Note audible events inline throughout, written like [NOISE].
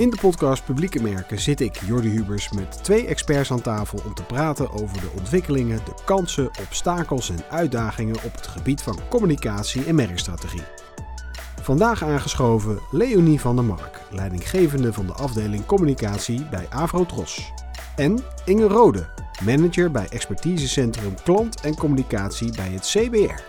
In de podcast Publieke Merken zit ik, Jordi Hubers, met twee experts aan tafel om te praten over de ontwikkelingen, de kansen, obstakels en uitdagingen op het gebied van communicatie en merkstrategie. Vandaag aangeschoven Leonie van der Mark, leidinggevende van de afdeling communicatie bij Avrotros. En Inge Rode, manager bij expertisecentrum klant en communicatie bij het CBR.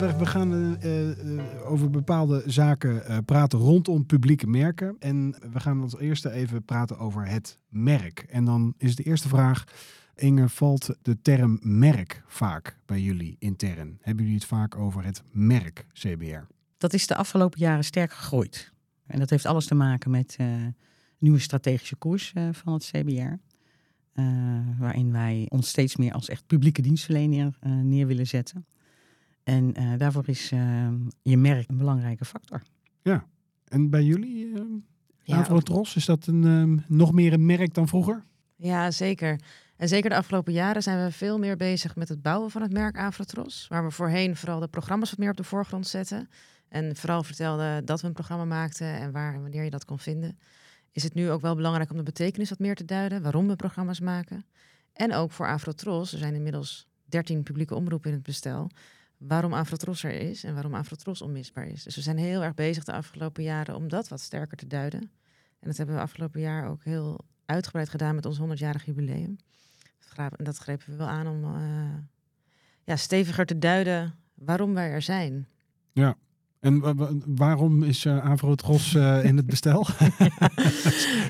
We gaan uh, uh, over bepaalde zaken uh, praten rondom publieke merken. En we gaan als eerste even praten over het merk. En dan is de eerste vraag. Inge, valt de term merk vaak bij jullie intern? Hebben jullie het vaak over het merk CBR? Dat is de afgelopen jaren sterk gegroeid. En dat heeft alles te maken met nieuwe strategische koers van het CBR. waarin wij ons steeds meer als echt publieke dienstverlener neer willen zetten. En uh, daarvoor is uh, je merk een belangrijke factor. Ja, en bij jullie, uh, ja, is dat een, um, nog meer een merk dan vroeger? Ja, zeker. En zeker de afgelopen jaren zijn we veel meer bezig met het bouwen van het merk Avrotros. Waar we voorheen vooral de programma's wat meer op de voorgrond zetten. En vooral vertelden dat we een programma maakten en waar en wanneer je dat kon vinden. Is het nu ook wel belangrijk om de betekenis wat meer te duiden, waarom we programma's maken. En ook voor Avrotros, er zijn inmiddels 13 publieke omroepen in het bestel waarom Afrotros er is en waarom Afrotros onmisbaar is. Dus we zijn heel erg bezig de afgelopen jaren om dat wat sterker te duiden. En dat hebben we afgelopen jaar ook heel uitgebreid gedaan met ons 100-jarig jubileum. En dat grepen we wel aan om uh, ja, steviger te duiden waarom wij er zijn. Ja, en waarom is uh, Avrotros uh, in het bestel? [LAUGHS]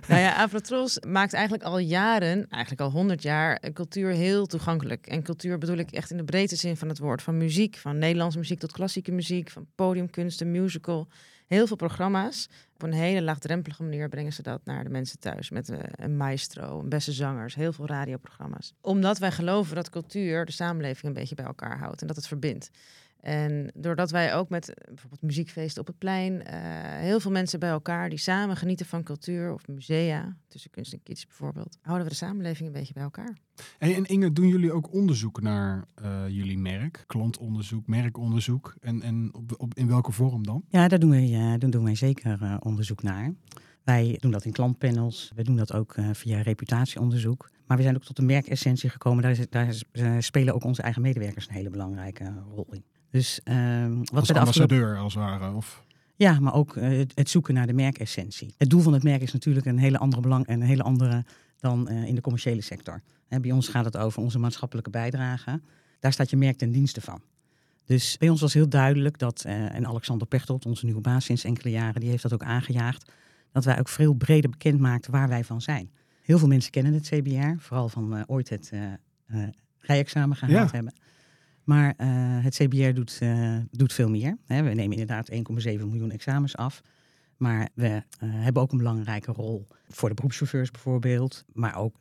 Nou ja, Avrotros maakt eigenlijk al jaren, eigenlijk al honderd jaar, cultuur heel toegankelijk. En cultuur bedoel ik echt in de breedste zin van het woord. Van muziek, van Nederlandse muziek tot klassieke muziek, van podiumkunsten, musical. Heel veel programma's. Op een hele laagdrempelige manier brengen ze dat naar de mensen thuis. Met uh, een maestro, een beste zangers, heel veel radioprogramma's. Omdat wij geloven dat cultuur de samenleving een beetje bij elkaar houdt en dat het verbindt. En doordat wij ook met eh, bijvoorbeeld muziekfeesten op het plein, uh, heel veel mensen bij elkaar die samen genieten van cultuur of musea, tussen kunst en kitsch bijvoorbeeld, houden we de samenleving een beetje bij elkaar. Hey, en Inge, doen jullie ook onderzoek naar uh, jullie merk? Klantonderzoek, merkonderzoek? En, en op, op, in welke vorm dan? Ja, daar doen wij, uh, daar doen wij zeker onderzoek naar. Wij doen dat in klantpanels, we doen dat ook via reputatieonderzoek. Maar we zijn ook tot de merkessentie gekomen. Daar, daar spelen ook onze eigen medewerkers een hele belangrijke rol in. Dus, uh, wat als ambassadeur als het ware? Of? Ja, maar ook uh, het, zoeken naar de merkessentie. Het doel van het merk is natuurlijk een hele andere belang en een hele andere dan uh, in de commerciële sector. Hè, bij ons gaat het over onze maatschappelijke bijdrage. Daar staat je merk ten dienste van. Dus bij ons was heel duidelijk dat, uh, en Alexander Pechtold, onze nieuwe baas sinds enkele jaren, die heeft dat ook aangejaagd, dat wij ook veel breder bekend maakten waar wij van zijn. Heel veel mensen kennen het CBR, vooral van ooit het rijexamen gehaald ja. hebben. Maar uh, het CBR doet, uh, doet veel meer. Hè. We nemen inderdaad 1,7 miljoen examens af. Maar we uh, hebben ook een belangrijke rol voor de beroepschauffeurs bijvoorbeeld. Maar ook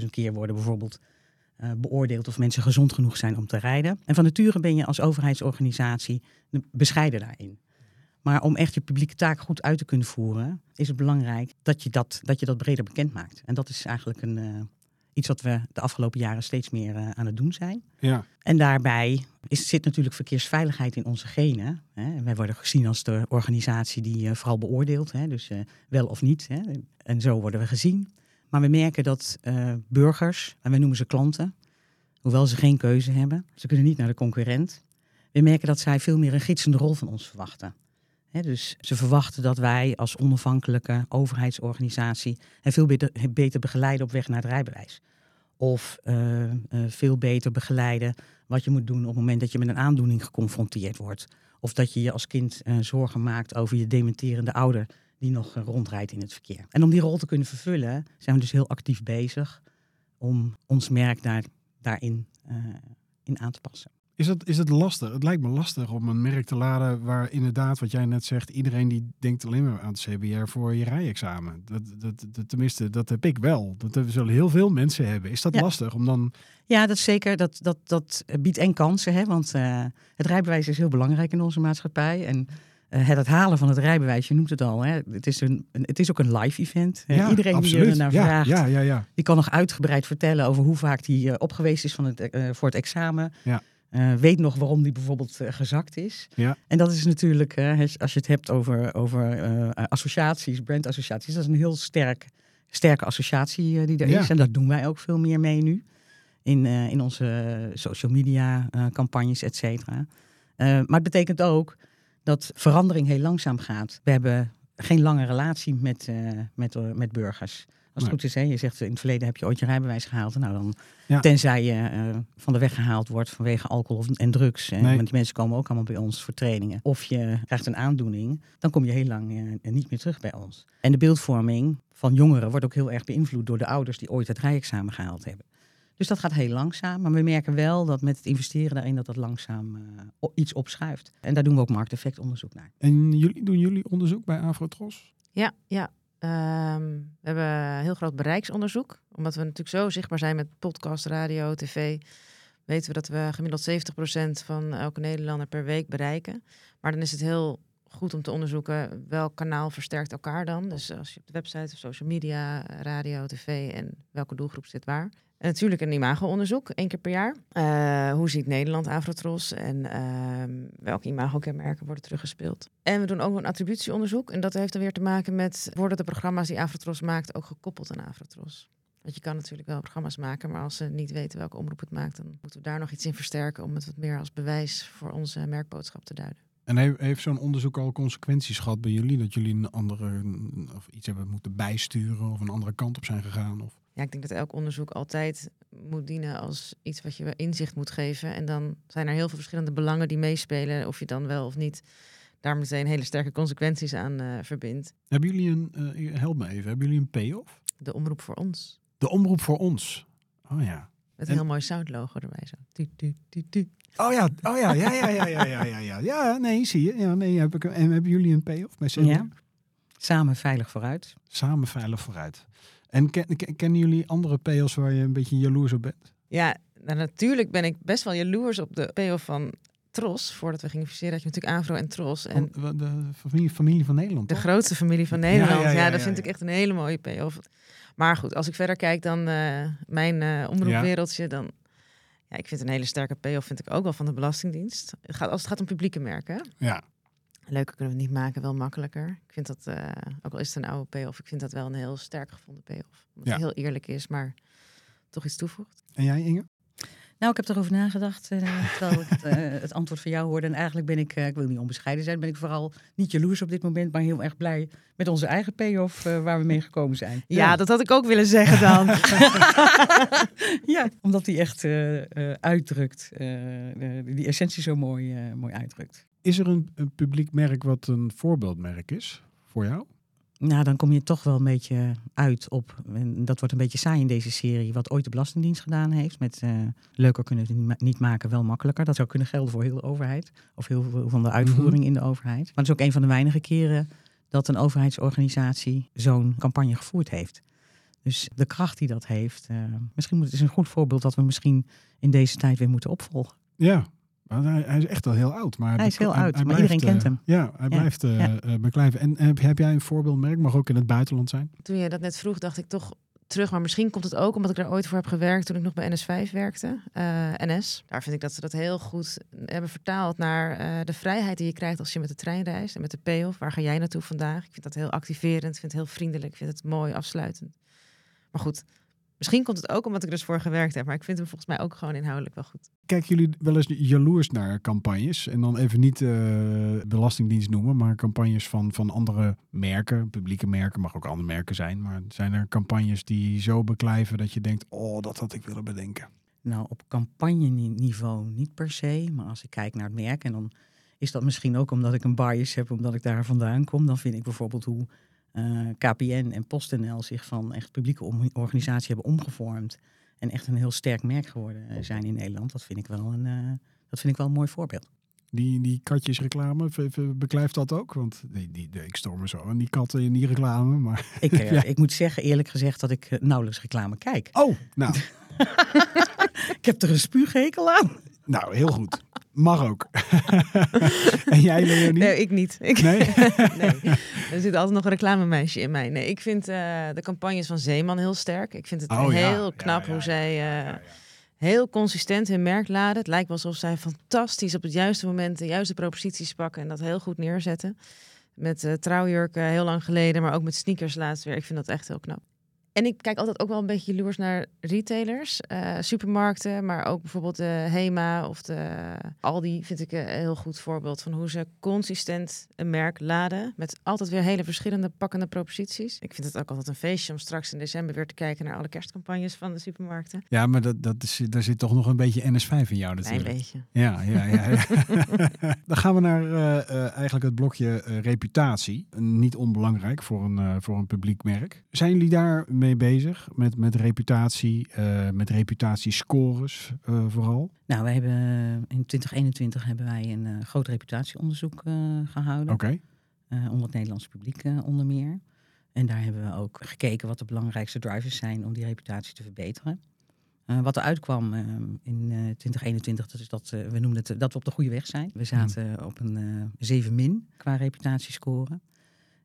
800.000 keer worden bijvoorbeeld beoordeeld of mensen gezond genoeg zijn om te rijden. En van nature ben je als overheidsorganisatie bescheiden daarin. Maar om echt je publieke taak goed uit te kunnen voeren, is het belangrijk dat je dat, dat, je dat breder bekend maakt. En dat is eigenlijk een, Iets wat we de afgelopen jaren steeds meer uh, aan het doen zijn. Ja. En daarbij is, zit natuurlijk verkeersveiligheid in onze genen. Hè. Wij worden gezien als de organisatie die uh, vooral beoordeelt, hè, dus uh, wel of niet. Hè. En zo worden we gezien. Maar we merken dat burgers, en wij noemen ze klanten, hoewel ze geen keuze hebben, ze kunnen niet naar de concurrent. We merken dat zij veel meer een gidsende rol van ons verwachten dus ze verwachten dat wij als onafhankelijke overheidsorganisatie hen veel beter, begeleiden op weg naar het rijbewijs. Of uh, uh, veel beter begeleiden wat je moet doen op het moment dat je met een aandoening geconfronteerd wordt. Of dat je je als kind uh, zorgen maakt over je dementerende ouder die nog rondrijdt in het verkeer. En om die rol te kunnen vervullen zijn we dus heel actief bezig om ons merk daar, daarin in aan te passen. Is het, is het lastig? Het lijkt me lastig om een merk te laden waar inderdaad, wat jij net zegt, iedereen die denkt alleen maar aan het CBR voor je rijexamen. Dat, dat, dat, tenminste, dat heb ik wel. Dat zullen heel veel mensen hebben. Is dat lastig om dan. Ja, dat zeker. Dat, dat, dat biedt en kansen. Hè? Want uh, het rijbewijs is heel belangrijk in onze maatschappij. En uh, het halen van het rijbewijs, je noemt het al. Hè? Het, is een, het is ook een live event. Ja, Iedereen absoluut. die er naar vraagt, ja, ja, ja, die kan nog uitgebreid vertellen over hoe vaak hij uh, op geweest is van het, voor het examen. Ja. Eh, weet nog waarom die bijvoorbeeld eh, gezakt is. Ja. En dat is natuurlijk, eh, als je het hebt over, over associaties, brandassociaties, dat is een heel sterk, sterke associatie die er Ja. is. En daar doen wij ook veel meer mee nu. In, in onze social media campagnes, et cetera. Maar het betekent ook dat verandering heel langzaam gaat. We hebben geen lange relatie met, met, met burgers. Als het Nee. goed is, hè? je zegt in het verleden heb je ooit je rijbewijs gehaald. Nou, dan, Ja. Tenzij je eh, van de weg gehaald wordt vanwege alcohol en drugs. eh, Nee. Want die mensen komen ook allemaal bij ons voor trainingen. Of je krijgt een aandoening, dan kom je heel lang eh, niet meer terug bij ons. En de beeldvorming van jongeren wordt ook heel erg beïnvloed door de ouders die ooit het rijexamen gehaald hebben. Dus dat gaat heel langzaam. Maar we merken wel dat met het investeren daarin dat dat langzaam eh, iets opschuift. En daar doen we ook markteffectonderzoek naar. En jullie, doen jullie onderzoek bij Afrotros? Ja, ja. Ehm, we hebben heel groot bereiksonderzoek. Omdat we natuurlijk zo zichtbaar zijn met podcast, radio, tv. Weten we dat we gemiddeld 70% van elke Nederlander per week bereiken. Maar dan is het heel goed om te onderzoeken welk kanaal versterkt elkaar dan. Dus als je op de website of social media, radio, tv en welke doelgroep zit waar. Natuurlijk een imago-onderzoek, één keer per jaar. Eh, hoe ziet Nederland Afrotros en ehm, welke imago-kenmerken worden teruggespeeld? En we doen ook een attributieonderzoek. En dat heeft dan weer te maken met... worden de programma's die Afrotros maakt ook gekoppeld aan Afrotros? Want je kan natuurlijk wel programma's maken, maar als ze niet weten welke omroep het maakt... dan moeten we daar nog iets in versterken om het wat meer als bewijs voor onze merkboodschap te duiden. En he- heeft zo'n onderzoek al consequenties gehad bij jullie? Dat jullie een andere of iets hebben moeten bijsturen of een andere kant op zijn gegaan? Of... Ja, ik denk dat elk onderzoek altijd moet dienen als iets wat je inzicht moet geven. En dan zijn er heel veel verschillende belangen die meespelen. Of je dan wel of niet daar meteen hele sterke consequenties aan eh, verbindt. Hebben jullie een, eh, help me even, hebben jullie een payoff? De omroep voor ons. De omroep voor ons. Oh ja. Met En- een heel mooi soundlogo erbij zo. Tu, tu, tu, tu. Oh ja, oh ja, ja, ja, ja, ja, ja, ja, ja. Ja, nee, zie je. Ja, nee, heb ik, en hebben jullie een payoff bij. Samen veilig vooruit. Samen veilig vooruit. En ken, ken- kennen jullie andere payoffs waar je een beetje jaloers op bent? Ja, nou, natuurlijk ben ik best wel jaloers op de payoff van Tros. Voordat we gingen fuseren had je natuurlijk Avro en Tros. En Van, de familie, familie van Nederland, de toch? grootste familie van Nederland. ja, Ja, ja, dat vind ik echt een hele mooie payoff. Maar goed, als ik verder kijk dan eh, mijn eh omroepwereldje, dan... Ja, ik vind een hele sterke payoff vind ik ook wel van de Belastingdienst. Het gaat, als het gaat om publieke merken. Ja. Leuker kunnen we het niet maken, wel makkelijker. Ik vind dat, eh, ook al is het een oude payoff, ik vind dat wel een heel sterk gevonden payoff. Omdat Ja. het heel eerlijk is, maar toch iets toevoegt. En jij, Inge? Nou, ik heb erover nagedacht eh, terwijl ik het, eh, het antwoord van jou hoorde. En eigenlijk ben ik, eh, ik wil niet onbescheiden zijn, ben ik vooral niet jaloers op dit moment, maar heel erg blij met onze eigen payoff eh, waar we mee gekomen zijn. Ja, dat had ik ook willen zeggen dan. [LAUGHS] ja omdat die echt eh, eh, uitdrukt, eh, die essentie zo mooi, eh, mooi uitdrukt. Is er een, een publiek merk wat een voorbeeldmerk is voor jou? Nou, dan kom je toch wel een beetje uit op, en dat wordt een beetje saai in deze serie, wat ooit de Belastingdienst gedaan heeft. Met eh, leuker kunnen we het niet ma- niet maken, wel makkelijker. Dat zou kunnen gelden voor heel de overheid, of heel veel van de uitvoering in de overheid. Maar het is ook een van de weinige keren dat een overheidsorganisatie zo'n campagne gevoerd heeft. Dus de kracht die dat heeft, eh, misschien moet het is een goed voorbeeld dat we misschien in deze tijd weer moeten opvolgen. Ja. Hij, hij is echt al heel oud. Maar Hij is heel oud, maar blijft, iedereen kent eh, hem. Ja, hij Ja, blijft eh, ja. eh, beklijven. En heb, heb jij een voorbeeldmerk? Mag ook in het buitenland zijn? Toen je dat net vroeg, dacht ik toch terug. Maar misschien komt het ook omdat ik daar ooit voor heb gewerkt toen ik nog bij NS5 werkte. eh, NS. Daar vind ik dat ze dat heel goed hebben vertaald naar eh, de vrijheid die je krijgt als je met de trein reist. En met de payoff. Waar ga jij naartoe vandaag? Ik vind dat heel activerend. Ik vind het heel vriendelijk. Ik vind het mooi afsluitend. Maar goed, misschien komt het ook omdat ik er dus voor gewerkt heb. Maar ik vind hem volgens mij ook gewoon inhoudelijk wel goed. Kijken jullie wel eens jaloers naar campagnes? En dan even niet eh, Belastingdienst noemen, maar campagnes van, van andere merken, publieke merken, mag ook andere merken zijn. Maar zijn er campagnes die zo beklijven dat je denkt, oh, dat had ik willen bedenken? Nou, op campagneniveau niet per se. Maar als ik kijk naar het merk, en dan is dat misschien ook omdat ik een bias heb, omdat ik daar vandaan kom. Dan vind ik bijvoorbeeld hoe eh, KPN en PostNL zich van echt publieke organisatie hebben omgevormd. En echt een heel sterk merk geworden eh, zijn in Nederland. Dat vind ik wel een, eh, dat vind ik wel een mooi voorbeeld. Die, die katjesreclame, beklijft dat ook? Want die, die, ik storm me zo aan die katten in die reclame. Maar... Ik, [LAUGHS] Ja. ik moet zeggen, eerlijk gezegd, dat ik nauwelijks reclame kijk. Oh, nou, [LAUGHS] Ik heb er een spuughekel aan. nou heel goed. Mag ook. [LAUGHS] en jij, Leonie? Nee, ik niet. Ik, Nee? [LAUGHS] nee. Er zit altijd nog een reclamemeisje in mij. Nee, ik vind eh, de campagnes van Zeeman heel sterk. Ik vind het Oh, heel Ja, knap ja, hoe zij eh, heel consistent hun merk laden. Het lijkt wel alsof zij fantastisch op het juiste moment de juiste proposities pakken en dat heel goed neerzetten. Met uh, trouwjurken heel lang geleden, maar ook met sneakers laatst weer. Ik vind dat echt heel knap. En ik kijk altijd ook wel een beetje jaloers naar retailers, uh, supermarkten, maar ook bijvoorbeeld de Hema of de Aldi vind ik een heel goed voorbeeld van hoe ze consistent een merk laden met altijd weer hele verschillende pakkende proposities. Ik vind het ook altijd een feestje om straks in december weer te kijken naar alle kerstcampagnes van de supermarkten. Ja, maar dat, dat is, daar zit toch nog een beetje NS5 in jou natuurlijk. Een beetje. Ja, ja, ja. ja. [LAUGHS] Dan gaan we naar uh, uh, eigenlijk het blokje reputatie. Niet onbelangrijk voor een, voor een publiek merk. Zijn jullie daar mee bezig? Met, met reputatie, uh, met reputatiescores uh, vooral? Nou, we hebben in 2021 hebben wij een uh, groot reputatieonderzoek gehouden. Oké. Okay. onder het Nederlands publiek onder meer. En daar hebben we ook gekeken wat de belangrijkste drivers zijn om die reputatie te verbeteren. wat er uitkwam in 2021, dat is dat we noemden het dat we op de goede weg zijn. We zaten mm. op een 7 min qua reputatiescore.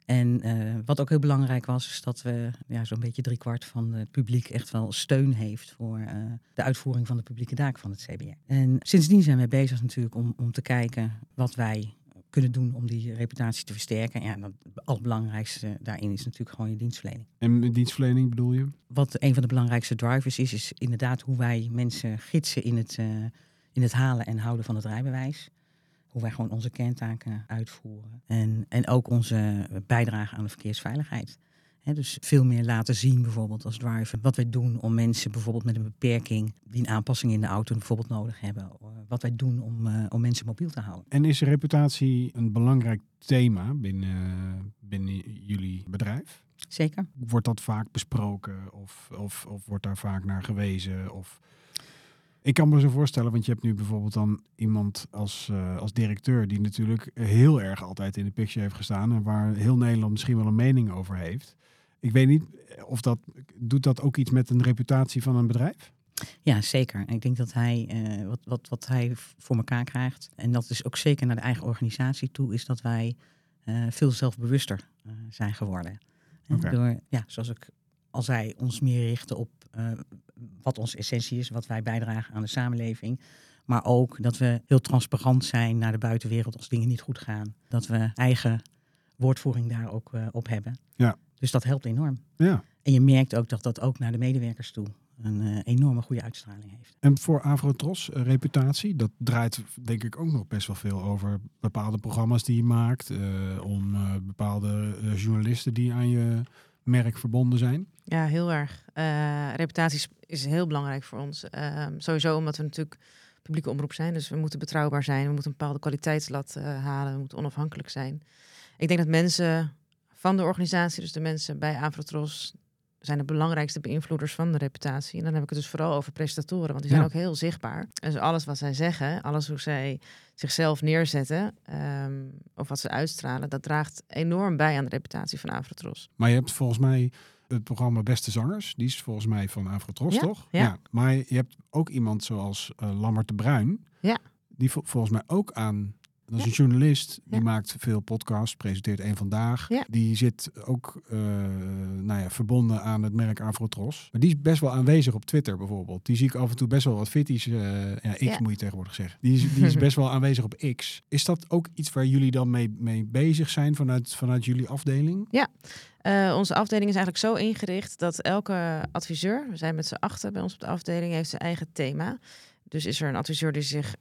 En uh, wat ook heel belangrijk was, is dat we ja, zo'n beetje driekwart van het publiek echt wel steun heeft voor uh, de uitvoering van de publieke taak van het CBR. En sindsdien zijn wij bezig natuurlijk om, om te kijken wat wij kunnen doen om die reputatie te versterken. Ja, het allerbelangrijkste daarin is natuurlijk gewoon je dienstverlening. En dienstverlening bedoel je? Wat een van de belangrijkste drivers is, is inderdaad hoe wij mensen gidsen in het, uh, in het halen en houden van het rijbewijs hoe wij gewoon onze kerntaken uitvoeren. En, en ook onze bijdrage aan de verkeersveiligheid. dus veel meer laten zien, bijvoorbeeld als driver, wat wij doen om mensen bijvoorbeeld met een beperking die een aanpassing in de auto bijvoorbeeld nodig hebben. Eh, wat wij doen om, uh, om mensen mobiel te houden. En is reputatie een belangrijk thema binnen, binnen jullie bedrijf? Zeker. Wordt dat vaak besproken of, of, of wordt daar vaak naar gewezen? Of ik kan me zo voorstellen, want je hebt nu bijvoorbeeld dan iemand als, uh, als directeur die natuurlijk heel erg altijd in de picture heeft gestaan en waar heel Nederland misschien wel een mening over heeft. Ik weet niet of dat doet dat ook iets met een reputatie van een bedrijf? Ja, zeker. Ik denk dat hij uh, wat, wat, wat hij voor elkaar krijgt, en dat is ook zeker naar de eigen organisatie toe, is dat wij uh, veel zelfbewuster zijn geworden. Okay. Door, ja, zoals ik al zei, ons meer richten op wat onze essentie is, wat wij bijdragen aan de samenleving. Maar ook dat we heel transparant zijn naar de buitenwereld als dingen niet goed gaan. Dat we eigen woordvoering daar ook uh, op hebben. Ja. Dus dat helpt enorm. Ja. En je merkt ook dat dat ook naar de medewerkers toe een uh, enorme goede uitstraling heeft. En voor Avrotros, uh, reputatie, dat draait denk ik ook nog best wel veel over bepaalde programma's die je maakt. om bepaalde journalisten die aan je merk verbonden zijn? Ja, heel erg. Uh, reputatie is heel belangrijk voor ons. Uh, sowieso omdat we natuurlijk publieke omroep zijn. Dus we moeten betrouwbaar zijn. We moeten een bepaalde kwaliteitslat uh, halen. We moeten onafhankelijk zijn. Ik denk dat mensen van de organisatie, dus de mensen bij Avrotros, zijn de belangrijkste beïnvloeders van de reputatie. En dan heb ik het dus vooral over presentatoren, want die zijn ook heel zichtbaar. En dus alles wat zij zeggen, alles hoe zij zichzelf neerzetten um, of wat ze uitstralen, dat draagt enorm bij aan de reputatie van Avrotros. Maar je hebt volgens mij het programma Beste Zangers, die is volgens mij van Avrotros, ja, toch? Ja. Maar je hebt ook iemand zoals uh, Lammert de Bruin, ja. die volgens mij ook aan dat is een journalist, die maakt veel podcasts, presenteert één vandaag. Die zit ook uh, nou ja, verbonden aan het merk Avrotros. Maar die is best wel aanwezig op Twitter bijvoorbeeld. Die zie ik af en toe best wel wat fitties. Uh, ja, X moet je tegenwoordig zeggen. Die is, die is [LAUGHS] best wel aanwezig op X. Is dat ook iets waar jullie dan mee, mee bezig zijn vanuit, vanuit jullie afdeling? Ja, uh, onze afdeling is eigenlijk zo ingericht dat elke adviseur, we zijn met z'n achter bij ons op de afdeling, heeft zijn eigen thema. Dus is er een adviseur die zich 100%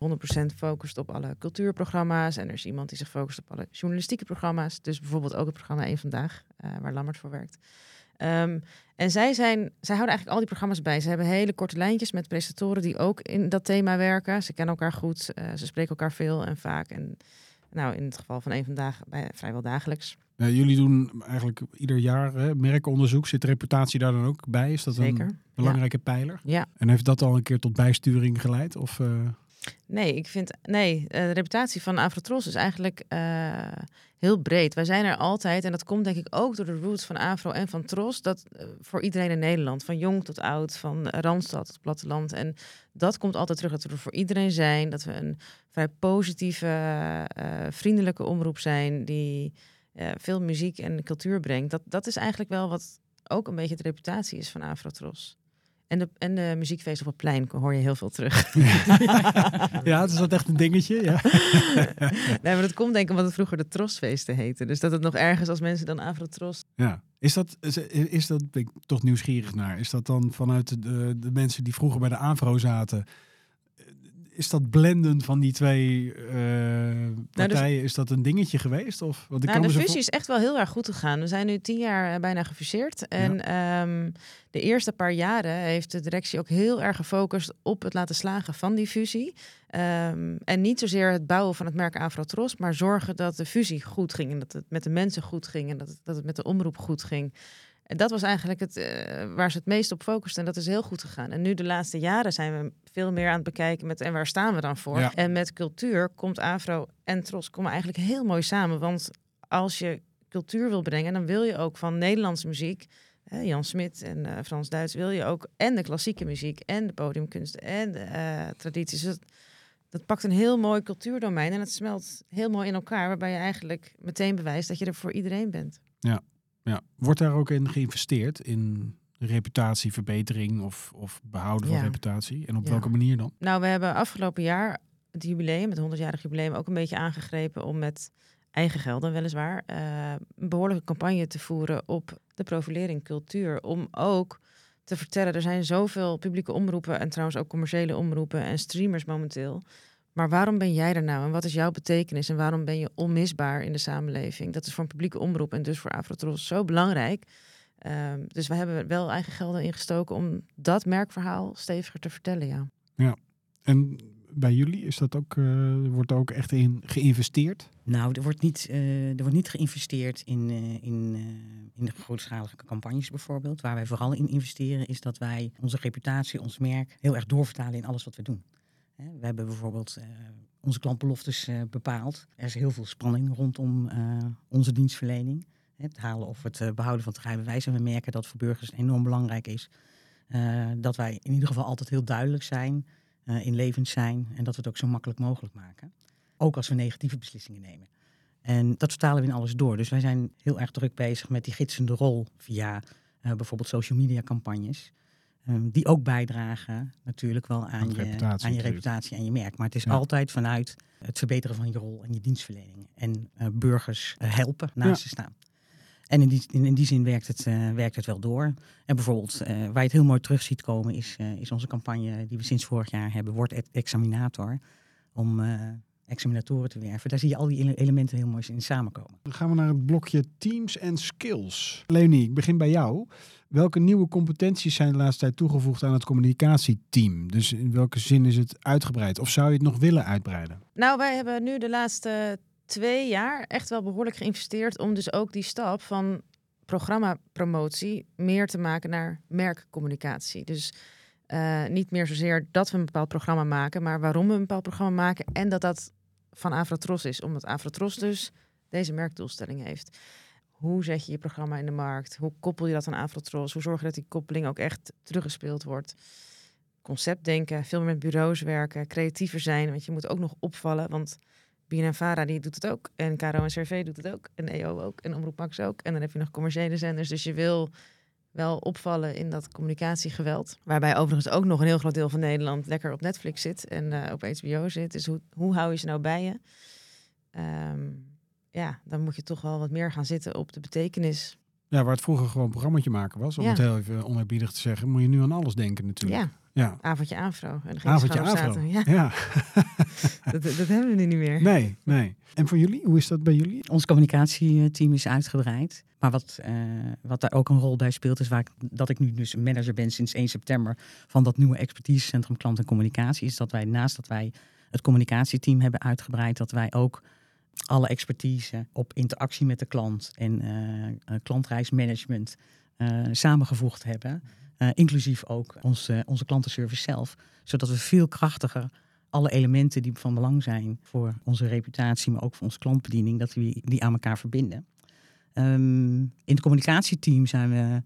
focust op alle cultuurprogramma's. En er is iemand die zich focust op alle journalistieke programma's. Dus bijvoorbeeld ook het programma Eén Vandaag, uh, waar Lammert voor werkt. Um, en zij, zijn, zij houden eigenlijk al die programma's bij. Ze hebben hele korte lijntjes met presentatoren die ook in dat thema werken. Ze kennen elkaar goed, uh, ze spreken elkaar veel en vaak. En nou, in het geval van Eén Vandaag bij, vrijwel dagelijks. Ja, jullie doen eigenlijk ieder jaar hè, merkonderzoek. Zit reputatie daar dan ook bij? Is dat Zeker, een belangrijke ja. pijler? Ja. En heeft dat al een keer tot bijsturing geleid? Of, uh... Nee, ik vind nee. De reputatie van Afrotros is eigenlijk uh, heel breed. Wij zijn er altijd, en dat komt denk ik ook door de roots van Afro en van Tros, dat uh, voor iedereen in Nederland, van jong tot oud, van Randstad tot platteland. En dat komt altijd terug dat we er voor iedereen zijn, dat we een vrij positieve, vriendelijke omroep zijn die veel muziek en cultuur brengt. Dat, dat is eigenlijk wel wat ook een beetje de reputatie is van Afrotros. En de, en de muziekfeest op het plein hoor je heel veel terug. [LAUGHS] [LAUGHS] ja, het is dat echt een dingetje. Ja. [LAUGHS] nee, maar dat komt denk ik omdat het vroeger de Trosfeesten heette. Dus dat het nog ergens als mensen dan Afro-Tros... Ja, is dat, is, is dat, ben ik toch nieuwsgierig naar, is dat dan vanuit de, de mensen die vroeger bij de Afro zaten is dat blenden van die twee uh, partijen, nou, dus, is dat een dingetje geweest? Of, want ik nou, de fusie is echt wel heel erg goed gegaan. We zijn nu tien jaar eh, bijna gefuseerd. En ehm, de eerste paar jaren heeft de directie ook heel erg gefocust op het laten slagen van die fusie. Um, en niet zozeer het bouwen van het merk Afrotros, maar zorgen dat de fusie goed ging. En dat het met de mensen goed ging en dat het, dat het met de omroep goed ging. En dat was eigenlijk het, uh, waar ze het meest op focusten. En dat is heel goed gegaan. En nu de laatste jaren zijn we veel meer aan het bekijken met en waar staan we dan voor. En met cultuur komt Afro en Tros komen eigenlijk heel mooi samen. Want als je cultuur wil brengen, dan wil je ook van Nederlandse muziek. Jan Smit en uh, Frans Duits wil je ook. En de klassieke muziek en de podiumkunsten en de uh, tradities. Dat, dat pakt een heel mooi cultuurdomein en het smelt heel mooi in elkaar. Waarbij je eigenlijk meteen bewijst dat je er voor iedereen bent. Ja, ja. Wordt daar ook in geïnvesteerd in reputatieverbetering of, of behouden van reputatie? En op welke manier dan? Nou, we hebben afgelopen jaar het jubileum, het 100-jarig jubileum, ook een beetje aangegrepen om met eigen gelden weliswaar uh, een behoorlijke campagne te voeren op de profilering cultuur. Om ook te vertellen, er zijn zoveel publieke omroepen en trouwens ook commerciële omroepen en streamers momenteel. Maar waarom ben jij er nou en wat is jouw betekenis en waarom ben je onmisbaar in de samenleving? Dat is voor een publieke omroep en dus voor Afrotros zo belangrijk. Um, dus we hebben wel eigen gelden ingestoken om dat merkverhaal steviger te vertellen, ja. Ja, en bij jullie is dat ook, uh, wordt ook echt in geïnvesteerd? Nou, er wordt niet, uh, er wordt niet geïnvesteerd in, uh, in, in de grootschalige campagnes bijvoorbeeld. Waar wij vooral in investeren is dat wij onze reputatie, ons merk, heel erg doorvertalen in alles wat we doen. We hebben bijvoorbeeld onze klantbeloftes bepaald. Er is heel veel spanning rondom onze dienstverlening het halen of het eh, behouden van het rijbewijs. En we merken dat voor burgers enorm belangrijk is dat wij in ieder geval altijd heel duidelijk zijn, uh, inlevend zijn en dat we het ook zo makkelijk mogelijk maken. Ook als we negatieve beslissingen nemen. En dat vertalen we in alles door. Dus wij zijn heel erg druk bezig met die gidsende rol via bijvoorbeeld social media campagnes. Um, die ook bijdragen natuurlijk wel aan, je, reputatie, aan je reputatie en je merk. Maar het is ja. altijd vanuit het verbeteren van je rol en je dienstverlening. En burgers helpen naast ja. ze staan. En in die, in, die zin werkt het, uh, werkt het wel door. En bijvoorbeeld, waar je het heel mooi terug ziet komen, is, is onze campagne die we sinds vorig jaar hebben, Word Examinator. Om examinatoren te werven. Daar zie je al die elementen heel mooi in samenkomen. Dan gaan we naar het blokje Teams en Skills. Leonie, ik begin bij jou. Welke nieuwe competenties zijn de laatste tijd toegevoegd aan het communicatieteam? Dus in welke zin is het uitgebreid? Of zou je het nog willen uitbreiden? Nou, wij hebben nu de laatste twee jaar echt wel behoorlijk geïnvesteerd om dus ook die stap van programmapromotie meer te maken naar merkcommunicatie. Dus uh, niet meer zozeer dat we een bepaald programma maken, maar waarom we een bepaald programma maken en dat dat van Afrotros is, omdat Afrotros dus deze merkdoelstelling heeft. Hoe zet je je programma in de markt? Hoe koppel je dat aan Afrotros? Hoe zorg je dat die koppeling ook echt teruggespeeld wordt? Concept denken, veel meer met bureaus werken, creatiever zijn, want je moet ook nog opvallen, want BNNVARA die doet het ook. En KRO en CRV doet het ook. En EO ook. En Omroep Max ook. En dan heb je nog commerciële zenders. Dus je wil wel opvallen in dat communicatiegeweld. Waarbij overigens ook nog een heel groot deel van Nederland lekker op Netflix zit en uh, op HBO zit. Dus hoe, hoe hou je ze nou bij je? Um, ja, dan moet je toch wel wat meer gaan zitten op de betekenis. Ja, waar het vroeger gewoon een programmaatje maken was, om ja. het heel even onerbiedig te zeggen, moet je nu aan alles denken natuurlijk. Ja. Ja. Avondje aanvrouw. En Avondje aanvrouw. Ja. ja. [LAUGHS] dat, dat, hebben we nu niet meer. Nee, nee. En voor jullie, hoe is dat bij jullie? Ons communicatieteam is uitgebreid. Maar wat, uh, wat daar ook een rol bij speelt, is waar ik, dat ik nu dus manager ben sinds 1 september van dat nieuwe expertisecentrum klant en communicatie, is dat wij naast dat wij het communicatieteam hebben uitgebreid, dat wij ook alle expertise op interactie met de klant en uh, klantreismanagement uh, samengevoegd hebben. Uh, inclusief ook onze, onze klantenservice zelf. Zodat we veel krachtiger alle elementen die van belang zijn voor onze reputatie, maar ook voor onze klantbediening, dat we die aan elkaar verbinden. Um, in het communicatieteam zijn we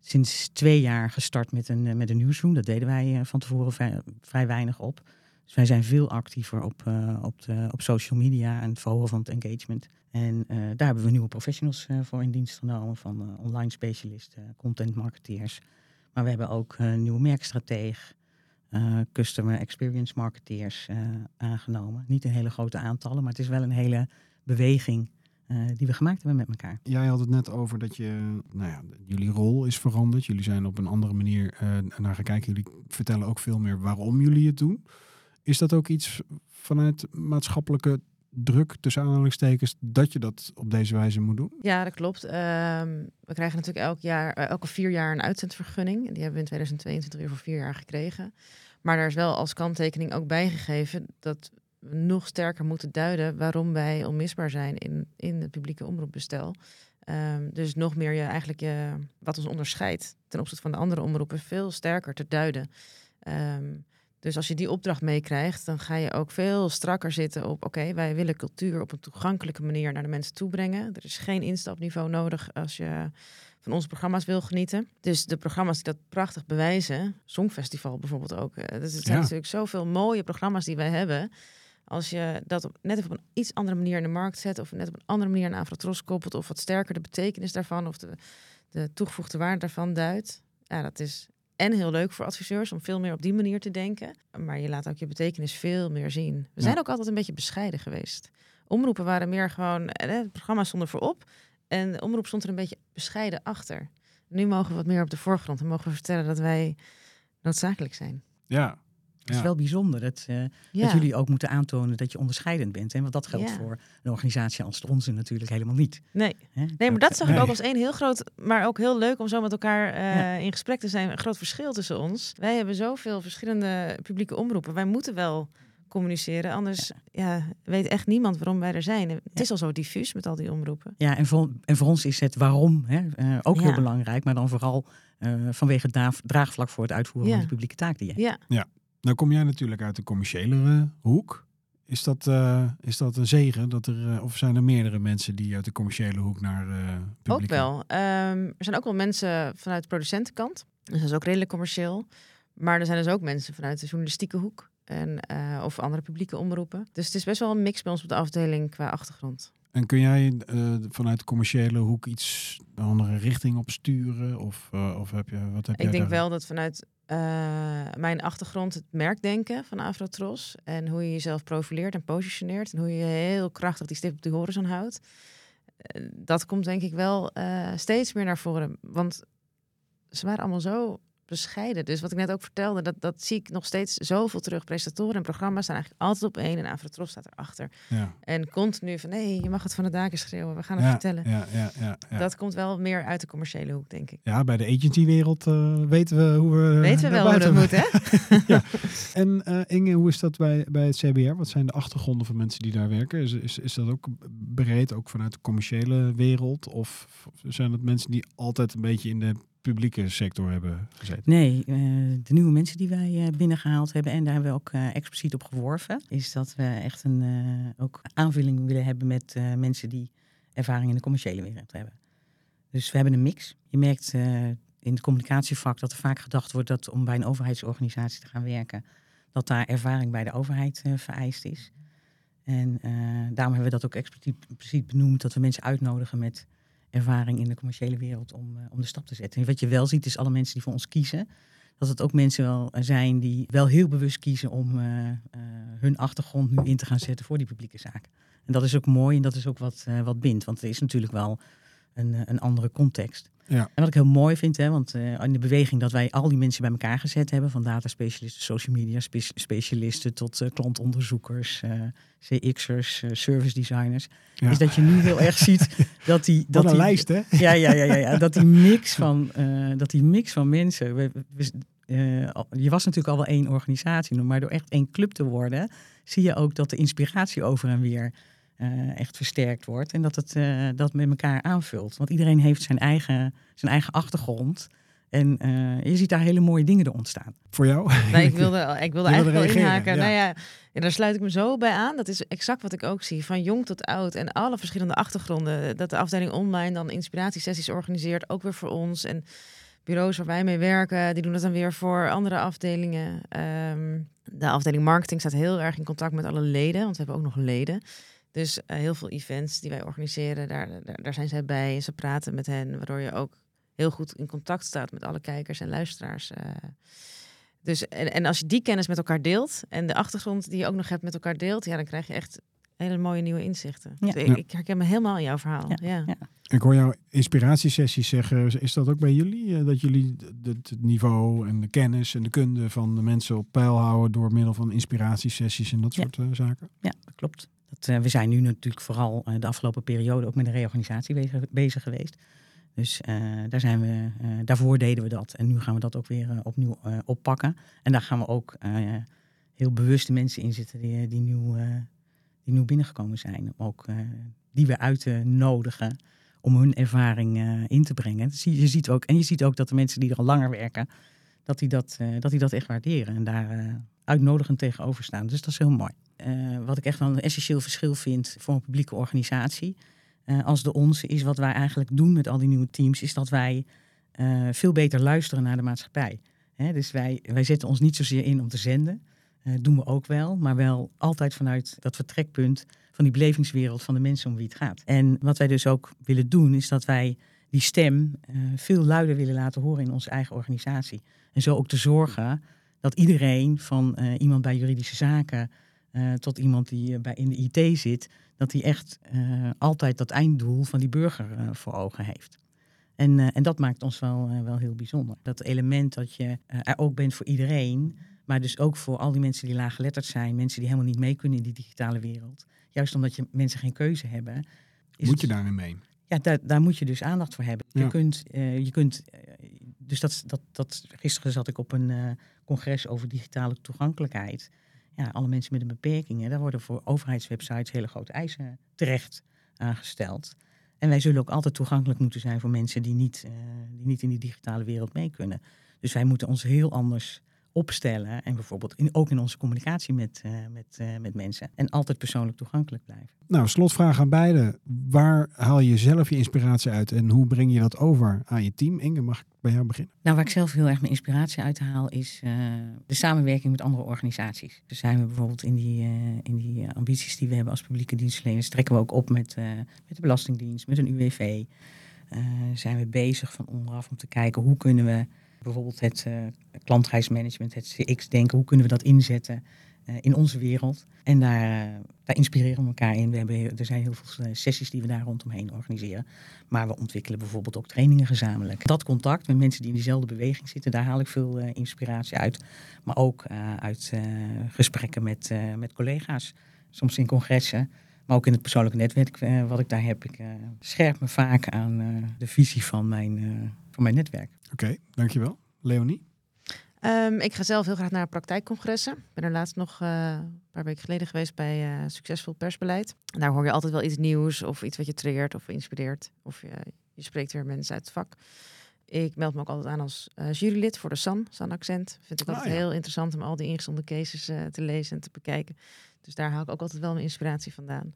sinds twee jaar gestart met een, met een newsroom. Dat deden wij van tevoren vrij, vrij weinig op. Dus wij zijn veel actiever op, uh, op, de, op social media en het verhogen van het engagement. En daar hebben we nieuwe professionals voor in dienst genomen, van online specialisten, content marketeers, Maar we hebben ook een nieuwe merkstrateeg, uh, customer experience marketeers aangenomen. Niet een hele grote aantallen, maar het is wel een hele beweging die we gemaakt hebben met elkaar. Jij had het net over dat je, nou ja, jullie rol is veranderd. Jullie zijn op een andere manier naar gaan kijken. Jullie vertellen ook veel meer waarom jullie het doen. Is dat ook iets vanuit maatschappelijke druk tussen aanhalingstekens dat je dat op deze wijze moet doen? Ja, dat klopt. Ehm, we krijgen natuurlijk elk jaar, eh, elke vier jaar een uitzendvergunning. Die hebben we in 2022 weer voor vier jaar gekregen. Maar daar is wel als kanttekening ook bijgegeven dat we nog sterker moeten duiden waarom wij onmisbaar zijn in, in het publieke omroepbestel. Um, dus nog meer je eigenlijk je, wat ons onderscheidt ten opzichte van de andere omroepen veel sterker te duiden. Um, dus als je die opdracht meekrijgt, dan ga je ook veel strakker zitten op: oké, wij willen cultuur op een toegankelijke manier naar de mensen toe brengen. Er is geen instapniveau nodig als je van onze programma's wil genieten. Dus de programma's die dat prachtig bewijzen, Songfestival bijvoorbeeld ook. Dus het zijn natuurlijk zoveel mooie programma's die wij hebben. Als je dat op, net op een iets andere manier in de markt zet, of net op een andere manier aan Afrotros koppelt, of wat sterker de betekenis daarvan, of de, de toegevoegde waarde daarvan duidt. Ja, dat is en heel leuk voor adviseurs om veel meer op die manier te denken. Maar je laat ook je betekenis veel meer zien. We zijn ook altijd een beetje bescheiden geweest. Omroepen waren meer gewoon, eh, het programma stond er voorop. En de omroep stond er een beetje bescheiden achter. Nu mogen we wat meer op de voorgrond en mogen we vertellen dat wij noodzakelijk zijn. Ja, het is wel bijzonder dat, uh, dat, jullie ook moeten aantonen dat je onderscheidend bent. En want dat geldt voor een organisatie als de onze natuurlijk helemaal niet. Nee, nee maar dat zag ik ook als één heel groot, maar ook heel leuk om zo met elkaar uh, in gesprek te zijn. Een groot verschil tussen ons. Wij hebben zoveel verschillende publieke omroepen. Wij moeten wel communiceren. Anders ja. weet echt niemand waarom wij er zijn. Het is al zo diffuus met al die omroepen. Ja, en voor, en voor ons is het waarom hè, uh, ook heel belangrijk. Maar dan vooral vanwege het draagvlak voor het uitvoeren van de publieke taak die je hebt. Ja. Nou kom jij natuurlijk uit de commerciële hoek. Is dat, uh, is dat een zegen? Dat er, uh, of zijn er meerdere mensen die uit de commerciële hoek naar uh, Ook wel. Um, er zijn ook wel mensen vanuit de producentenkant. Dus dat is ook redelijk commercieel. Maar er zijn dus ook mensen vanuit de journalistieke hoek. En, of andere publieke omroepen. Dus het is best wel een mix bij ons op de afdeling qua achtergrond. En kun jij vanuit de commerciële hoek iets een andere richting op sturen? Of, of heb je, wat heb Ik denk wel dat vanuit uh, mijn achtergrond het merkdenken van Afrotros. En hoe je jezelf profileert en positioneert. En hoe je heel krachtig die stip op de horizon houdt. Uh, dat komt denk ik wel uh, steeds meer naar voren. Want ze waren allemaal zo bescheiden. Dus wat ik net ook vertelde, dat, dat zie ik nog steeds zoveel terug. Presentatoren en programma's staan eigenlijk altijd op één en Afrotros staat erachter. Ja. En continu van, nee, je mag het van de daken schreeuwen, we gaan het vertellen. Ja, ja, ja, Dat komt wel meer uit de commerciële hoek, denk ik. Ja, bij de agency-wereld uh, weten we hoe we... Weten we wel hoe dat [LAUGHS] moet, hè? [LAUGHS] ja. En uh, Inge, hoe is dat bij, bij het CBR? Wat zijn de achtergronden van mensen die daar werken? Is, is, is dat ook breed, ook vanuit de commerciële wereld? Of zijn het mensen die altijd een beetje in de publieke sector hebben gezeten? Nee, uh, de nieuwe mensen die wij uh, binnengehaald hebben, en daar hebben we ook uh, expliciet op geworven, is dat we echt een ook aanvulling willen hebben met mensen die ervaring in de commerciële wereld hebben. Dus we hebben een mix. Je merkt in het communicatievak dat er vaak gedacht wordt dat om bij een overheidsorganisatie te gaan werken, dat daar ervaring bij de overheid vereist is. En daarom hebben we dat ook expliciet benoemd, dat we mensen uitnodigen met ervaring in de commerciële wereld om, uh, om de stap te zetten. En wat je wel ziet is alle mensen die voor ons kiezen, dat het ook mensen wel zijn die wel heel bewust kiezen om uh, hun achtergrond nu in te gaan zetten voor die publieke zaak. En dat is ook mooi en dat is ook wat, wat bindt, want er is natuurlijk wel een, een andere context. Ja. En wat ik heel mooi vind, hè, want uh, in de beweging dat wij al die mensen bij elkaar gezet hebben, van data specialisten, social media spe specialisten tot uh, klantonderzoekers, uh, CX'ers, service designers, ja. is dat je nu heel erg ziet [LAUGHS] dat die... Dat een die, lijst, hè? Ja, ja, ja, ja, ja dat die mix [LAUGHS] van, dat die mix van mensen... We, we, je was natuurlijk al wel één organisatie, maar door echt één club te worden, zie je ook dat de inspiratie over en weer uh, echt versterkt wordt. En dat het uh, dat met elkaar aanvult. Want iedereen heeft zijn eigen, zijn eigen achtergrond. En uh, je ziet daar hele mooie dingen er ontstaan. Voor jou? Nee, [LAUGHS] ik wilde, ik wilde eigenlijk wel inhaken. Ja. Nou ja, ja, daar sluit ik me zo bij aan. Dat is exact wat ik ook zie. Van jong tot oud en alle verschillende achtergronden. Dat de afdeling online dan inspiratiesessies organiseert. Ook weer voor ons. En bureaus waar wij mee werken, die doen dat dan weer voor andere afdelingen. Um, de afdeling marketing staat heel erg in contact met alle leden. Want we hebben ook nog leden. Dus uh, heel veel events die wij organiseren, daar, daar, daar, zijn zij bij. Ze praten met hen, waardoor je ook heel goed in contact staat met alle kijkers en luisteraars. dus, en, en als je die kennis met elkaar deelt en de achtergrond die je ook nog hebt met elkaar deelt, ja, dan krijg je echt hele mooie nieuwe inzichten. Ja. Dus ik, ik, herken me helemaal in jouw verhaal. Ja. ja. Ik hoor jouw inspiratiesessies zeggen. Is dat ook bij jullie? Dat jullie het niveau en de kennis en de kunde van de mensen op peil houden door middel van inspiratiesessies en dat soort zaken? Ja, dat klopt. Dat, we zijn nu natuurlijk vooral de afgelopen periode ook met een reorganisatie bezig, geweest. Dus uh, daar zijn we, daarvoor deden we dat. En nu gaan we dat ook weer opnieuw oppakken. En daar gaan we ook heel bewuste mensen in zitten die, die, nieuw, die nieuw binnengekomen zijn. Ook die we uit te nodigen om hun ervaring in te brengen. Je, je, ziet ook, en je ziet ook dat de mensen die er al langer werken, dat die dat, dat, die dat echt waarderen. En daar uitnodigend tegenover staan. Dus dat is heel mooi. Wat ik echt wel een essentieel verschil vind voor een publieke organisatie uh, als de onze is wat wij eigenlijk doen met al die nieuwe teams, is dat wij uh, veel beter luisteren naar de maatschappij. Hè, dus wij, wij zetten ons niet zozeer in om te zenden. Doen we ook wel, maar wel altijd vanuit dat vertrekpunt van die belevingswereld van de mensen om wie het gaat. En wat wij dus ook willen doen, is dat wij die stem veel luider willen laten horen in onze eigen organisatie. En zo ook te zorgen dat iedereen, van iemand bij juridische zaken tot iemand die bij in de IT zit, dat hij echt uh, altijd dat einddoel van die burger uh, voor ogen heeft. En, en dat maakt ons wel, wel heel bijzonder. Dat element dat je er ook bent voor iedereen, maar dus ook voor al die mensen die laaggeletterd zijn, mensen die helemaal niet mee kunnen in die digitale wereld. Juist omdat je mensen geen keuze hebben. moet je daarin mee? Ja, daar, daar moet je dus aandacht voor hebben. Ja. Je kunt, je kunt dus dat, dat, dat, gisteren zat ik op een congres over digitale toegankelijkheid ja, alle mensen met een beperking. Hè, daar worden voor overheidswebsites hele grote eisen terecht aangesteld. En wij zullen ook altijd toegankelijk moeten zijn voor mensen die niet, uh, die niet in die digitale wereld mee kunnen. Dus wij moeten ons heel anders opstellen. En bijvoorbeeld in, ook in onze communicatie met, uh, met, uh, met mensen. En altijd persoonlijk toegankelijk blijven. Nou, slotvraag aan beide. Waar haal je zelf je inspiratie uit en hoe breng je dat over aan je team? Inge, mag ik bij jou beginnen? Nou, waar ik zelf heel erg mijn inspiratie uit haal is uh, de samenwerking met andere organisaties. Dus zijn we bijvoorbeeld in die, in die ambities die we hebben als publieke dienstverleners, trekken we ook op met, met de Belastingdienst, met een UWV. zijn we bezig van onderaf om te kijken hoe kunnen we bijvoorbeeld het uh, klantreismanagement, het CX-denken, hoe kunnen we dat inzetten uh, in onze wereld? En daar, uh, daar, inspireren we elkaar in. We hebben, er zijn heel veel sessies die we daar rondomheen organiseren. Maar we ontwikkelen bijvoorbeeld ook trainingen gezamenlijk. Dat contact met mensen die in diezelfde beweging zitten, daar haal ik veel inspiratie uit. Maar ook uit gesprekken met, met collega's, soms in congressen. Maar ook in het persoonlijke netwerk wat ik daar heb. Ik scherp me vaak aan de visie van mijn, van mijn netwerk. Oké, dankjewel. Leonie? Um, ik ga zelf heel graag naar praktijkcongressen. Ik ben er laatst nog uh, een paar weken geleden geweest bij uh, Succesvol Persbeleid. En daar hoor je altijd wel iets nieuws of iets wat je triggert of inspireert. Of je, je spreekt weer mensen uit het vak. Ik meld me ook altijd aan als uh, jurylid voor de SAN, SAN Accent. Vind ik altijd ah, heel interessant om al die ingezonden cases te lezen en te bekijken. Dus daar haal ik ook altijd wel mijn inspiratie vandaan.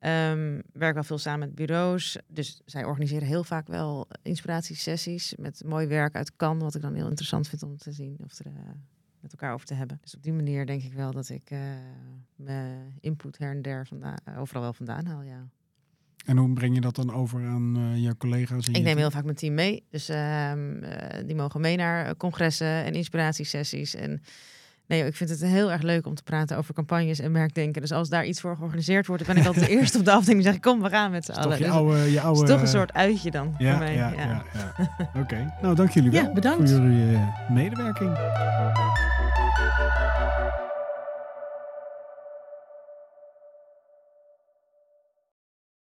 Um, werk wel veel samen met bureaus. Dus zij organiseren heel vaak wel inspiratiesessies met mooi werk uit kan, wat ik dan heel interessant vind om te zien of er uh, met elkaar over te hebben. Dus op die manier denk ik wel dat ik uh, mijn input her en der vandaan, uh, overal wel vandaan haal, ja. En hoe breng je dat dan over aan je collega's? ik neem heel vaak mijn team mee. Dus ehm, die mogen mee naar congressen en inspiratiesessies en Nee, ik vind het heel erg leuk om te praten over campagnes en merkdenken. Dus als daar iets voor georganiseerd wordt, ben ik altijd de [LAUGHS] eerste op de afdeling die zeg kom, we gaan met z'n allen. Je dus oude, je oude... Het is toch een soort uitje dan ja, voor mij. Ja, ja. ja, [LAUGHS] Oké, okay. nou dank jullie wel bedankt. voor jullie uh, medewerking.